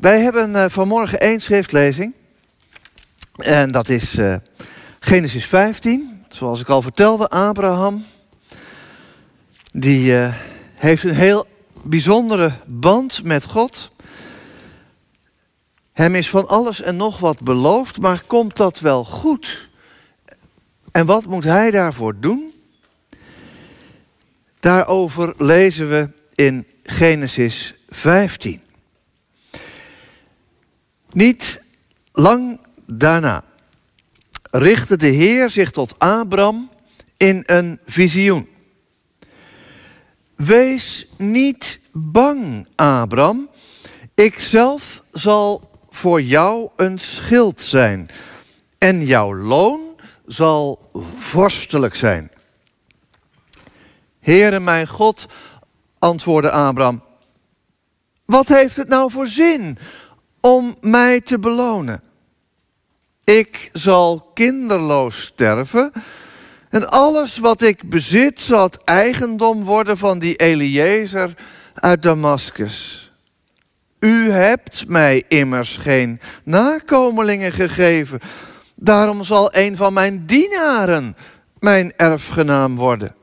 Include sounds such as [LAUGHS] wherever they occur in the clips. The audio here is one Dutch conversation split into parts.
Wij hebben uh, vanmorgen één schriftlezing. En dat is uh, Genesis 15. Zoals ik al vertelde, Abraham. Die uh, heeft een heel bijzondere band met God. Hem is van alles en nog wat beloofd, maar komt dat wel goed? En wat moet hij daarvoor doen? Daarover lezen we in Genesis 15. Niet lang daarna richtte de Heer zich tot Abram in een visioen. Wees niet bang, Abram. Ik zelf zal voor jou een schild zijn. En jouw loon zal vorstelijk zijn. Heere mijn God, antwoordde Abram. Wat heeft het nou voor zin om mij te belonen? Ik zal kinderloos sterven en alles wat ik bezit zal het eigendom worden van die Eliezer uit Damascus. U hebt mij immers geen nakomelingen gegeven. Daarom zal een van mijn dienaren mijn erfgenaam worden.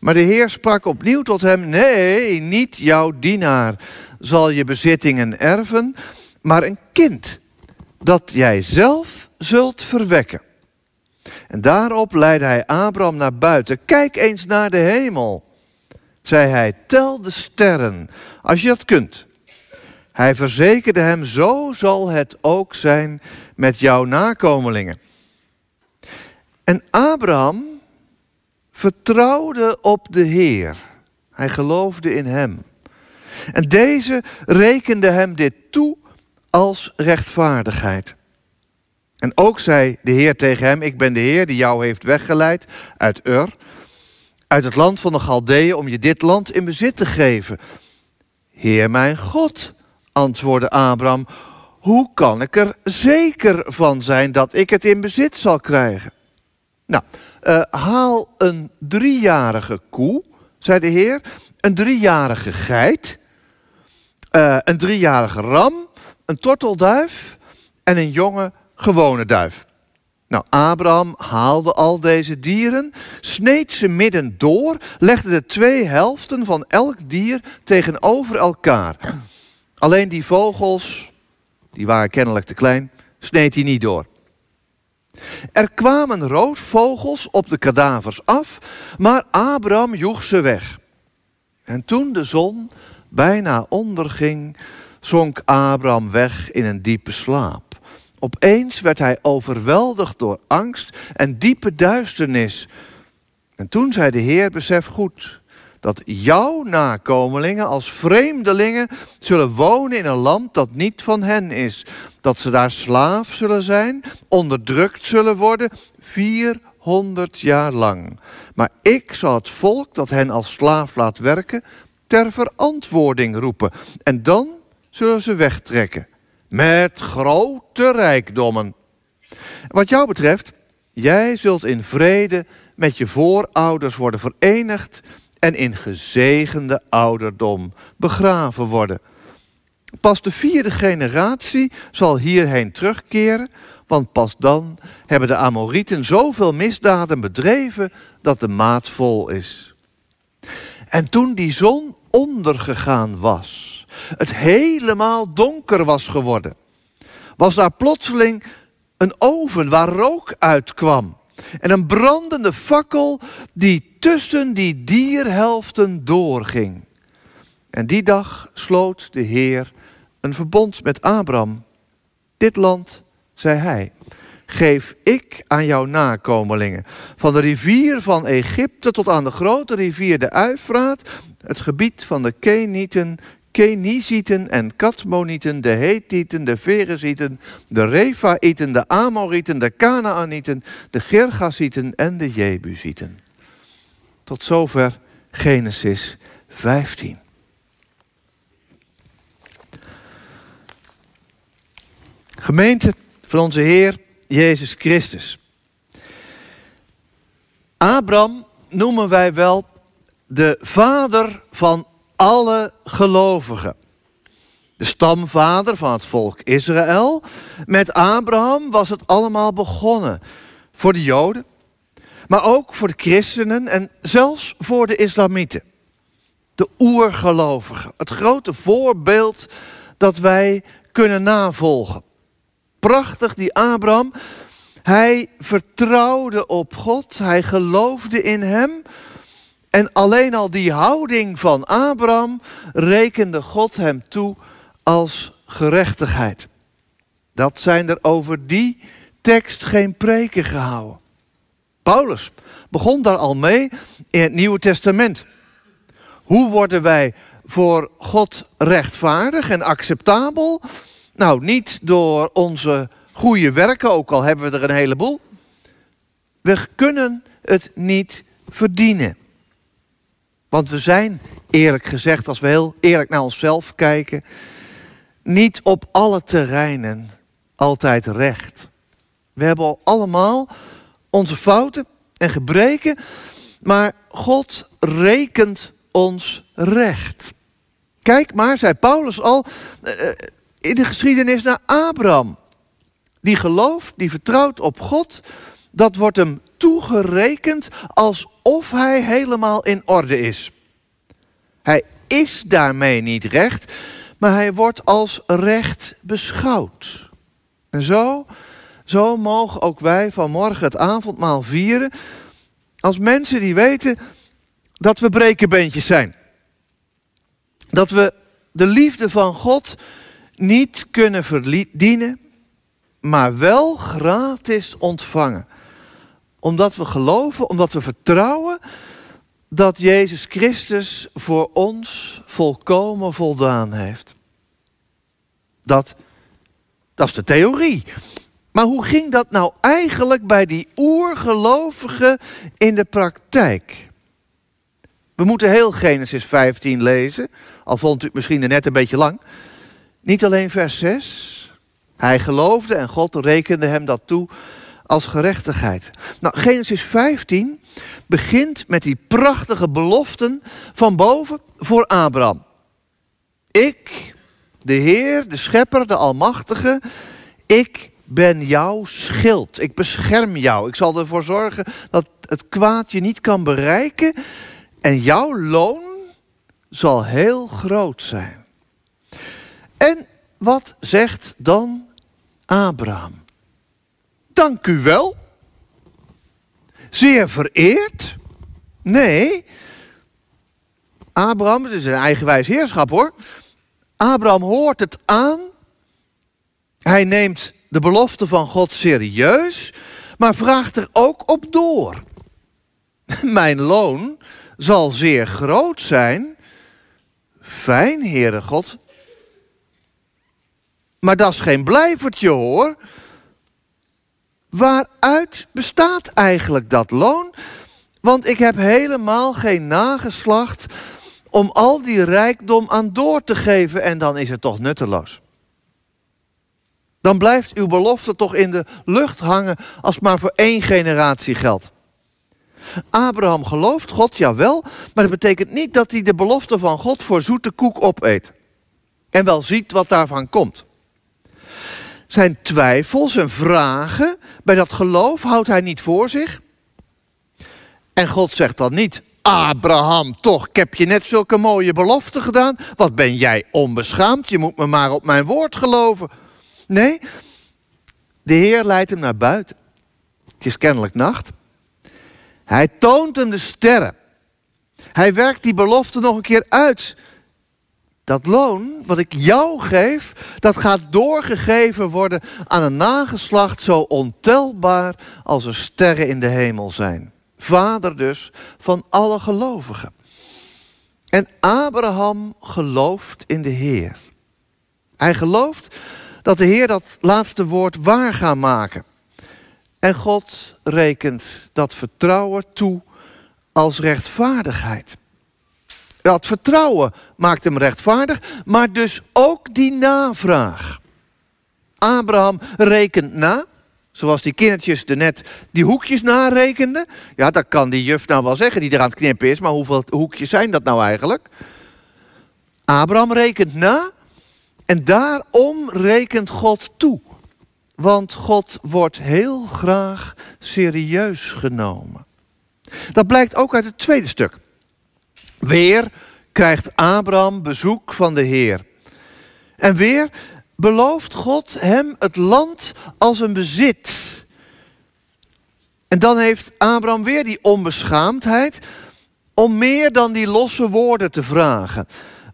Maar de Heer sprak opnieuw tot hem: Nee, niet jouw dienaar zal je bezittingen erven, maar een kind dat jij zelf zult verwekken. En daarop leidde hij Abraham naar buiten. Kijk eens naar de hemel, zei hij, tel de sterren, als je dat kunt. Hij verzekerde hem, zo zal het ook zijn met jouw nakomelingen. En Abraham vertrouwde op de Heer. Hij geloofde in hem. En deze rekende hem dit toe als rechtvaardigheid. En ook zei de Heer tegen hem: Ik ben de Heer die jou heeft weggeleid uit Ur, uit het land van de Galdeeën, om je dit land in bezit te geven. Heer mijn God, antwoordde Abraham, hoe kan ik er zeker van zijn dat ik het in bezit zal krijgen? Nou, uh, haal een driejarige koe, zei de Heer, een driejarige geit, uh, een driejarige ram, een tortelduif en een jonge gewone duif. Nou, Abraham haalde al deze dieren, sneed ze midden door, legde de twee helften van elk dier tegenover elkaar. Alleen die vogels, die waren kennelijk te klein, sneed hij niet door. Er kwamen roodvogels op de kadavers af, maar Abraham joeg ze weg. En toen de zon bijna onderging, zonk Abraham weg in een diepe slaap. Opeens werd hij overweldigd door angst en diepe duisternis. En toen zei de Heer: Besef goed dat jouw nakomelingen als vreemdelingen zullen wonen in een land dat niet van hen is. Dat ze daar slaaf zullen zijn, onderdrukt zullen worden, 400 jaar lang. Maar ik zal het volk dat hen als slaaf laat werken, ter verantwoording roepen. En dan zullen ze wegtrekken met grote rijkdommen. Wat jou betreft, jij zult in vrede met je voorouders worden verenigd en in gezegende ouderdom begraven worden. Pas de vierde generatie zal hierheen terugkeren, want pas dan hebben de Amorieten zoveel misdaden bedreven dat de maat vol is. En toen die zon ondergegaan was, het helemaal donker was geworden, was daar plotseling een oven waar rook uitkwam. En een brandende fakkel die tussen die dierhelften doorging. En die dag sloot de Heer een verbond met Abraham. Dit land, zei hij, geef ik aan jouw nakomelingen. Van de rivier van Egypte tot aan de grote rivier de Uifraat, het gebied van de Kenieten, Kenizieten en Katmonieten, de Hethieten, de Ferezieten, de Refaïten, de Amorieten, de Kanaanieten, de Gergasieten en de Jebusieten. Tot zover Genesis 15. Gemeente van onze Heer Jezus Christus. Abraham noemen wij wel de vader van alle gelovigen. de stamvader van het volk Israël. Met Abraham was het allemaal begonnen. Voor de Joden, maar ook voor de christenen en zelfs voor de islamieten. De oergelovigen, het grote voorbeeld dat wij kunnen navolgen. Prachtig, die Abraham. Hij vertrouwde op God, hij geloofde in hem. En alleen al die houding van Abraham rekende God hem toe als gerechtigheid. Dat zijn er over die tekst geen preken gehouden. Paulus begon daar al mee in het Nieuwe Testament. Hoe worden wij voor God rechtvaardig en acceptabel? Nou, niet door onze goede werken, ook al hebben we er een heleboel. We kunnen het niet verdienen. Want we zijn, eerlijk gezegd, als we heel eerlijk naar onszelf kijken, niet op alle terreinen altijd recht. We hebben allemaal onze fouten en gebreken, maar God rekent ons recht. Kijk maar, zei Paulus al eh, in de geschiedenis naar Abraham. Die gelooft, die vertrouwt op God, dat wordt hem toegerekend alsof hij helemaal in orde is. Hij is daarmee niet recht, maar hij wordt als recht beschouwd. En zo, zo mogen ook wij vanmorgen het avondmaal vieren als mensen die weten dat we brekenbeentjes zijn. Dat we de liefde van God niet kunnen verdienen, maar wel gratis ontvangen. Omdat we geloven, omdat we vertrouwen dat Jezus Christus voor ons volkomen voldaan heeft. Dat, dat is de theorie. Maar hoe ging dat nou eigenlijk bij die oergelovigen in de praktijk? We moeten heel Genesis 15 lezen, al vond u het misschien net een beetje lang. Niet alleen vers 6. Hij geloofde en God rekende hem dat toe als gerechtigheid. Nou, Genesis 15 begint met die prachtige beloften van boven voor Abraham. Ik, de Heer, de Schepper, de Almachtige, ik ben jouw schild. Ik bescherm jou. Ik zal ervoor zorgen dat het kwaad je niet kan bereiken. En jouw loon zal heel groot zijn. En wat zegt dan Abraham? Dank u wel. Zeer vereerd? Nee. Abraham, het is een eigenwijs heerschap hoor. Abraham hoort het aan. Hij neemt de belofte van God serieus, maar vraagt er ook op door. [LAUGHS] Mijn loon zal zeer groot zijn. Fijn, Heere God. Maar dat is geen blijvertje hoor. Waaruit bestaat eigenlijk dat loon? Want ik heb helemaal geen nageslacht om al die rijkdom aan door te geven en dan is het toch nutteloos. Dan blijft uw belofte toch in de lucht hangen als het maar voor één generatie geldt. Abraham gelooft God, jawel, maar dat betekent niet dat hij de belofte van God voor zoete koek opeet. En wel ziet wat daarvan komt. Zijn twijfels en vragen bij dat geloof houdt hij niet voor zich. En God zegt dan niet, Abraham, toch, ik heb je net zulke mooie beloften gedaan. Wat ben jij onbeschaamd, je moet me maar op mijn woord geloven. Nee, de Heer leidt hem naar buiten. Het is kennelijk nacht. Hij toont hem de sterren. Hij werkt die belofte nog een keer uit. Dat loon wat ik jou geef, dat gaat doorgegeven worden aan een nageslacht zo ontelbaar als er sterren in de hemel zijn. Vader dus van alle gelovigen. En Abraham gelooft in de Heer. Hij gelooft dat de Heer dat laatste woord waar gaat maken. En God rekent dat vertrouwen toe als rechtvaardigheid. Dat vertrouwen maakt hem rechtvaardig, maar dus ook die navraag. Abraham rekent na, zoals die kindertjes er net die hoekjes narekenden. Ja, dat kan die juf nou wel zeggen die er aan het knippen is, maar hoeveel hoekjes zijn dat nou eigenlijk? Abraham rekent na En daarom rekent God toe. Want God wordt heel graag serieus genomen. Dat blijkt ook uit het tweede stuk. Weer krijgt Abraham bezoek van de Heer. En weer belooft God hem het land als een bezit. En dan heeft Abraham weer die onbeschaamdheid om meer dan die losse woorden te vragen.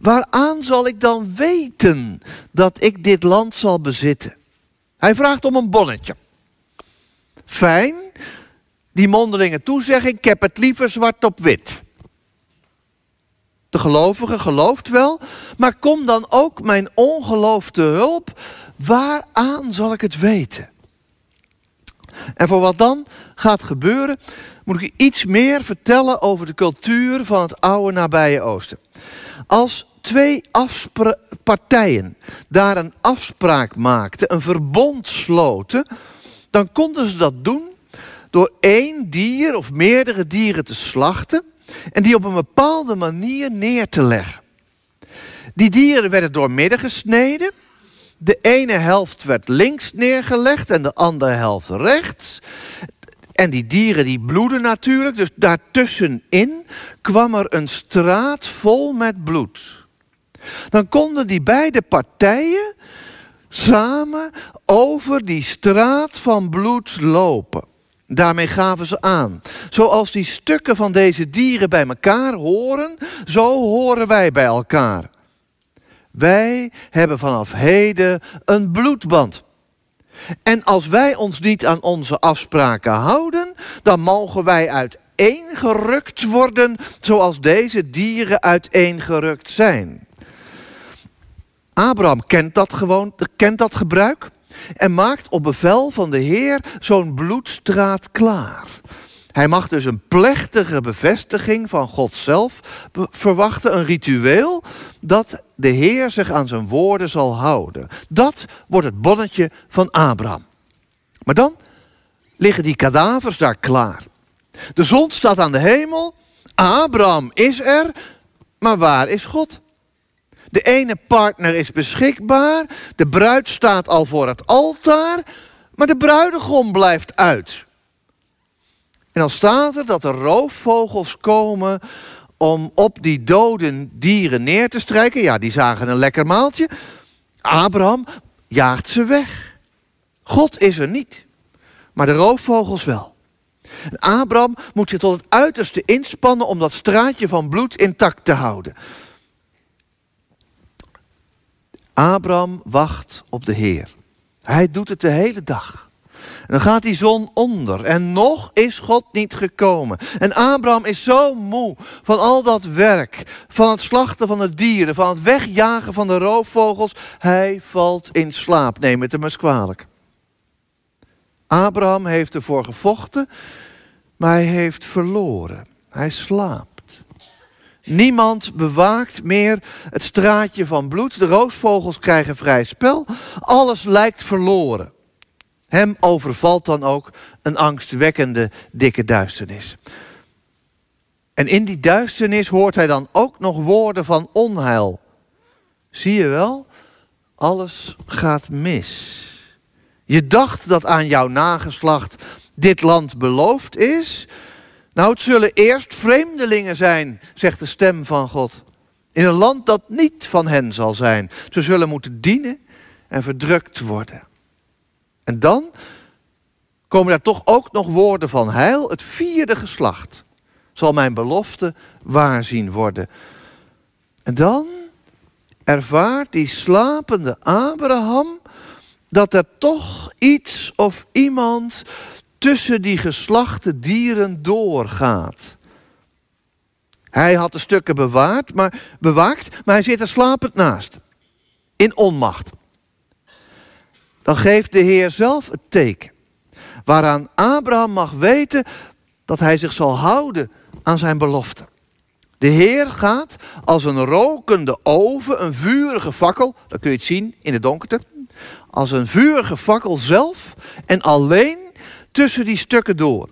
Waaraan zal ik dan weten dat ik dit land zal bezitten? Hij vraagt om een bonnetje. Fijn, die mondelinge toezegging, ik heb het liever zwart op wit. De gelovige gelooft wel, maar kom dan ook mijn ongeloof te hulp. Waaraan zal ik het weten? En voor wat dan gaat gebeuren, moet ik iets meer vertellen over de cultuur van het oude nabije Oosten. Als twee partijen daar een afspraak maakten, een verbond sloten, dan konden ze dat doen door één dier of meerdere dieren te slachten en die op een bepaalde manier neer te leggen. Die dieren werden doormidden gesneden. De ene helft werd links neergelegd en de andere helft rechts. En die dieren die bloeden natuurlijk, dus daartussenin kwam er een straat vol met bloed. Dan konden die beide partijen samen over die straat van bloed lopen. Daarmee gaven ze aan. Zoals die stukken van deze dieren bij elkaar horen, zo horen wij bij elkaar. Wij hebben vanaf heden een bloedband. En als wij ons niet aan onze afspraken houden, dan mogen wij uiteengerukt worden zoals deze dieren uiteengerukt zijn. Abraham kent dat gewoon, kent dat gebruik en maakt op bevel van de Heer zo'n bloedstraat klaar. Hij mag dus een plechtige bevestiging van God zelf verwachten, een ritueel dat de Heer zich aan zijn woorden zal houden. Dat wordt het bonnetje van Abraham. Maar dan liggen die kadavers daar klaar. De zon staat aan de hemel, Abraham is er, maar waar is God? De ene partner is beschikbaar, de bruid staat al voor het altaar, maar de bruidegom blijft uit. En dan staat er dat er roofvogels komen om op die dode dieren neer te strijken. Ja, die zagen een lekker maaltje. Abraham jaagt ze weg. God is er niet, maar de roofvogels wel. Abraham moet zich tot het uiterste inspannen om dat straatje van bloed intact te houden. Abraham wacht op de Heer. Hij doet het de hele dag. En dan gaat die zon onder en nog is God niet gekomen. En Abraham is zo moe van al dat werk, van het slachten van de dieren, van het wegjagen van de roofvogels. Hij valt in slaap. Neem het hem eens kwalijk. Abraham heeft ervoor gevochten, maar hij heeft verloren. Hij slaapt. Niemand bewaakt meer het straatje van bloed. De roosvogels krijgen vrij spel. Alles lijkt verloren. Hem overvalt dan ook een angstwekkende dikke duisternis. En in die duisternis hoort hij dan ook nog woorden van onheil. Zie je wel? Alles gaat mis. Je dacht dat aan jouw nageslacht dit land beloofd is, nou, het zullen eerst vreemdelingen zijn, zegt de stem van God. In een land dat niet van hen zal zijn. Ze zullen moeten dienen en verdrukt worden. En dan komen daar toch ook nog woorden van heil. Het vierde geslacht zal mijn belofte waar zien worden. En dan ervaart die slapende Abraham dat er toch iets of iemand tussen die geslachte dieren doorgaat. Hij had de stukken bewaard, maar, bewaakt, maar hij zit er slapend naast. In onmacht. Dan geeft de Heer zelf het teken. Waaraan Abraham mag weten dat hij zich zal houden aan zijn belofte. De Heer gaat als een rokende oven, een vurige fakkel, dat kun je het zien in de donkerte, als een vurige fakkel zelf en alleen tussen die stukken door.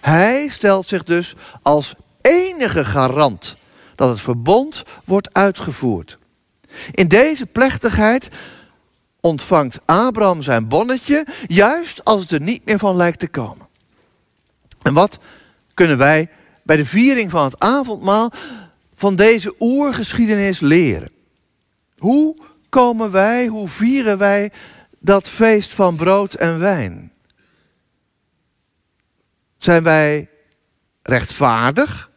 Hij stelt zich dus als enige garant dat het verbond wordt uitgevoerd. In deze plechtigheid ontvangt Abraham zijn bonnetje, juist als het er niet meer van lijkt te komen. En wat kunnen wij bij de viering van het avondmaal van deze oergeschiedenis leren? Hoe komen wij, hoe vieren wij dat feest van brood en wijn? Zijn wij rechtvaardig?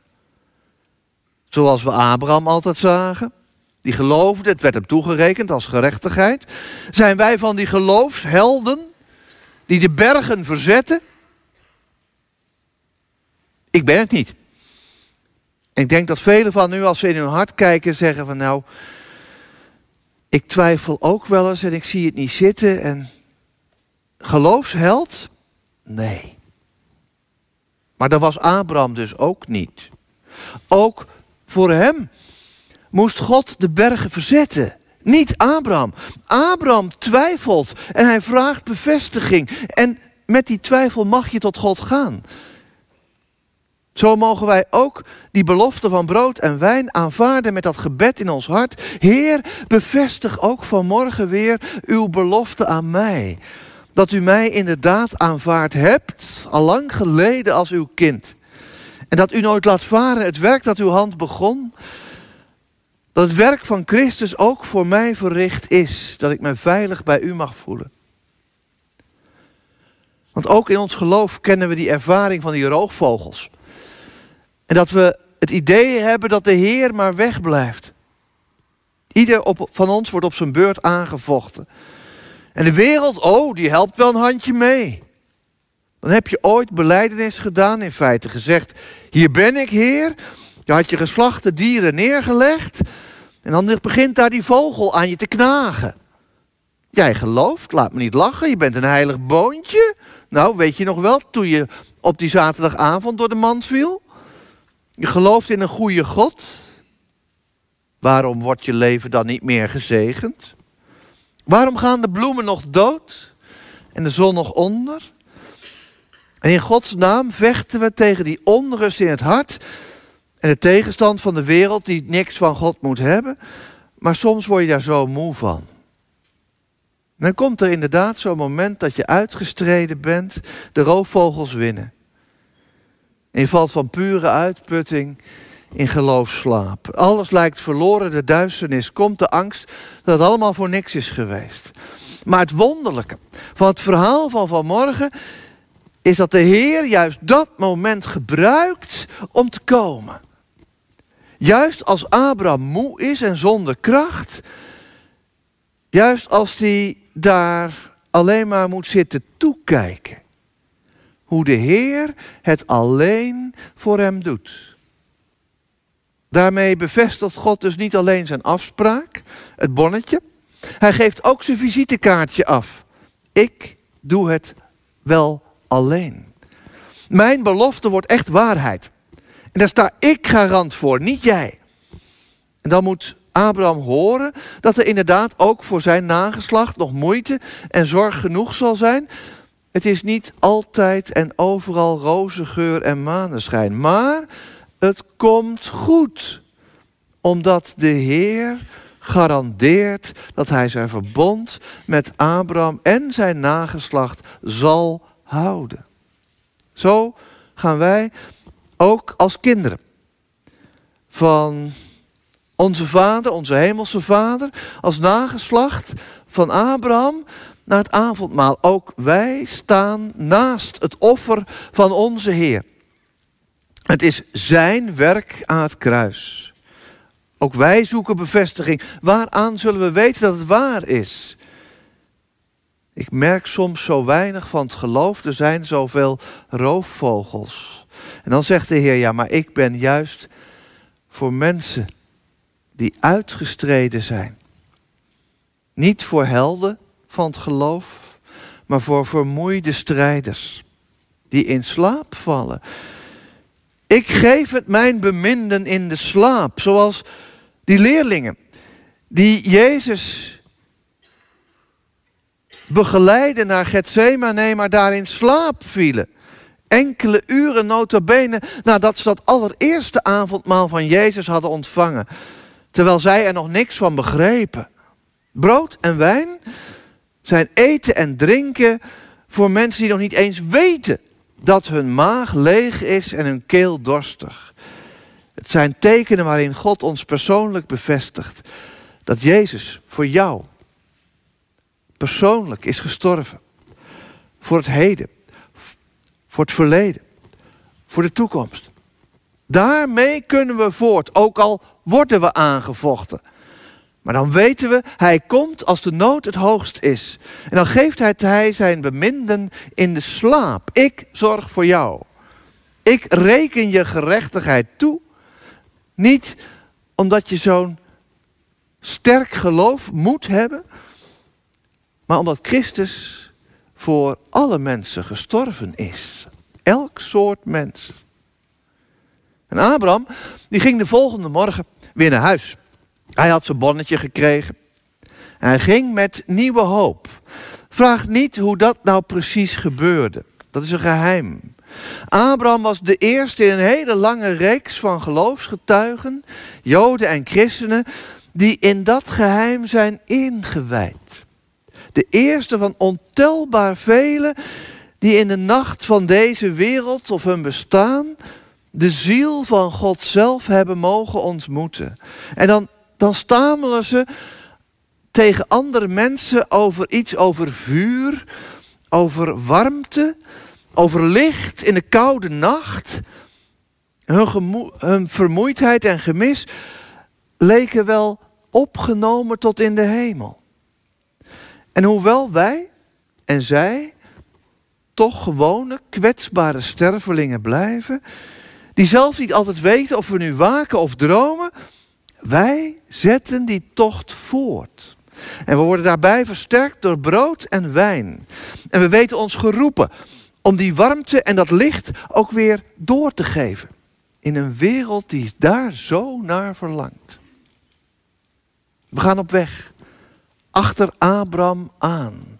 Zoals we Abraham altijd zagen? Die geloofde, het werd hem toegerekend als gerechtigheid. Zijn wij van die geloofshelden die de bergen verzetten? Ik ben het niet. Ik denk dat velen van u, als ze in hun hart kijken, zeggen van nou, ik twijfel ook wel eens en ik zie het niet zitten. En geloofsheld? Nee. Maar dat was Abraham dus ook niet. Ook voor hem moest God de bergen verzetten. Niet Abraham. Abraham twijfelt en hij vraagt bevestiging. En met die twijfel mag je tot God gaan. Zo mogen wij ook die belofte van brood en wijn aanvaarden met dat gebed in ons hart. Heer, bevestig ook vanmorgen weer uw belofte aan mij. Dat u mij inderdaad aanvaard hebt, al lang geleden als uw kind. En dat u nooit laat varen het werk dat uw hand begon. Dat het werk van Christus ook voor mij verricht is. Dat ik me veilig bij u mag voelen. Want ook in ons geloof kennen we die ervaring van die roofvogels. En dat we het idee hebben dat de Heer maar wegblijft. Ieder op, van ons wordt op zijn beurt aangevochten. En de wereld, oh, die helpt wel een handje mee. Dan heb je ooit beleidenis gedaan, in feite gezegd: Hier ben ik, Heer. Je had je geslachte dieren neergelegd. En dan begint daar die vogel aan je te knagen. Jij gelooft, laat me niet lachen, je bent een heilig boontje. Nou, weet je nog wel, toen je op die zaterdagavond door de mand viel? Je gelooft in een goede God. Waarom wordt je leven dan niet meer gezegend? Waarom gaan de bloemen nog dood en de zon nog onder? En in Gods naam vechten we tegen die onrust in het hart en de tegenstand van de wereld die niks van God moet hebben. Maar soms word je daar zo moe van. dan komt er inderdaad zo'n moment dat je uitgestreden bent, de roofvogels winnen. En je valt van pure uitputting in geloofslaap. Alles lijkt verloren, de duisternis komt, de angst dat het allemaal voor niks is geweest. Maar het wonderlijke van het verhaal van vanmorgen is dat de Heer juist dat moment gebruikt om te komen. Juist als Abraham moe is en zonder kracht, juist als hij daar alleen maar moet zitten toekijken hoe de Heer het alleen voor hem doet. Daarmee bevestigt God dus niet alleen zijn afspraak, het bonnetje. Hij geeft ook zijn visitekaartje af. Ik doe het wel alleen. Mijn belofte wordt echt waarheid. En daar sta ik garant voor, niet jij. En dan moet Abraham horen dat er inderdaad ook voor zijn nageslacht nog moeite en zorg genoeg zal zijn. Het is niet altijd en overal roze geur en maneschijn, maar het komt goed. Omdat de Heer garandeert dat hij zijn verbond met Abraham en zijn nageslacht zal houden. Zo gaan wij ook als kinderen van onze vader, onze hemelse vader, als nageslacht van Abraham naar het avondmaal. Ook wij staan naast het offer van onze Heer. Het is zijn werk aan het kruis. Ook wij zoeken bevestiging. Waaraan zullen we weten dat het waar is? Ik merk soms zo weinig van het geloof. Er zijn zoveel roofvogels. En dan zegt de Heer, ja, maar ik ben juist voor mensen die uitgestreden zijn. Niet voor helden van het geloof, maar voor vermoeide strijders die in slaap vallen. Ik geef het mijn beminden in de slaap, zoals die leerlingen die Jezus begeleiden naar Gethsemane, maar daar in slaap vielen. Enkele uren notabene nadat ze dat allereerste avondmaal van Jezus hadden ontvangen. terwijl zij er nog niks van begrepen. Brood en wijn zijn eten en drinken voor mensen die nog niet eens weten dat hun maag leeg is en hun keel dorstig. Het zijn tekenen waarin God ons persoonlijk bevestigt dat Jezus voor jou persoonlijk is gestorven. Voor het heden, voor het verleden, voor de toekomst. Daarmee kunnen we voort, ook al worden we aangevochten. Maar dan weten we, hij komt als de nood het hoogst is. En dan geeft hij, hij zijn beminden in de slaap. Ik zorg voor jou. Ik reken je gerechtigheid toe. Niet omdat je zo'n sterk geloof moet hebben, maar omdat Christus voor alle mensen gestorven is. Elk soort mens. En Abraham, die ging de volgende morgen weer naar huis. Hij had zijn bonnetje gekregen. Hij ging met nieuwe hoop. Vraag niet hoe dat nou precies gebeurde. Dat is een geheim. Abraham was de eerste in een hele lange reeks van geloofsgetuigen, Joden en christenen, die in dat geheim zijn ingewijd. De eerste van ontelbaar velen die in de nacht van deze wereld of hun bestaan de ziel van God zelf hebben mogen ontmoeten. En dan, dan stamelen ze tegen andere mensen over iets over vuur, over warmte, over licht in de koude nacht. Hun, hun vermoeidheid en gemis leken wel opgenomen tot in de hemel. En hoewel wij en zij toch gewone, kwetsbare stervelingen blijven, die zelf niet altijd weten of we nu waken of dromen, wij zetten die tocht voort. En we worden daarbij versterkt door brood en wijn. En we weten ons geroepen om die warmte en dat licht ook weer door te geven. In een wereld die daar zo naar verlangt. We gaan op weg achter Abraham aan,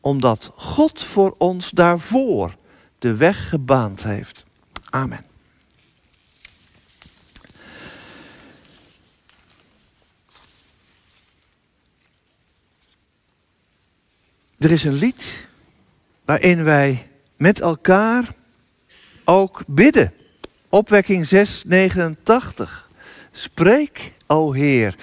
omdat God voor ons daarvoor de weg gebaand heeft. Amen. Er is een lied waarin wij met elkaar ook bidden. Opwekking 689. Spreek, o Heer.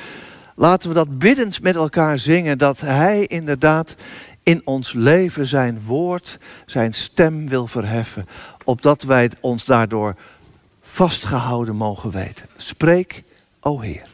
Laten we dat biddend met elkaar zingen, dat Hij inderdaad in ons leven zijn woord, zijn stem wil verheffen, opdat wij ons daardoor vastgehouden mogen weten. Spreek, o Heer.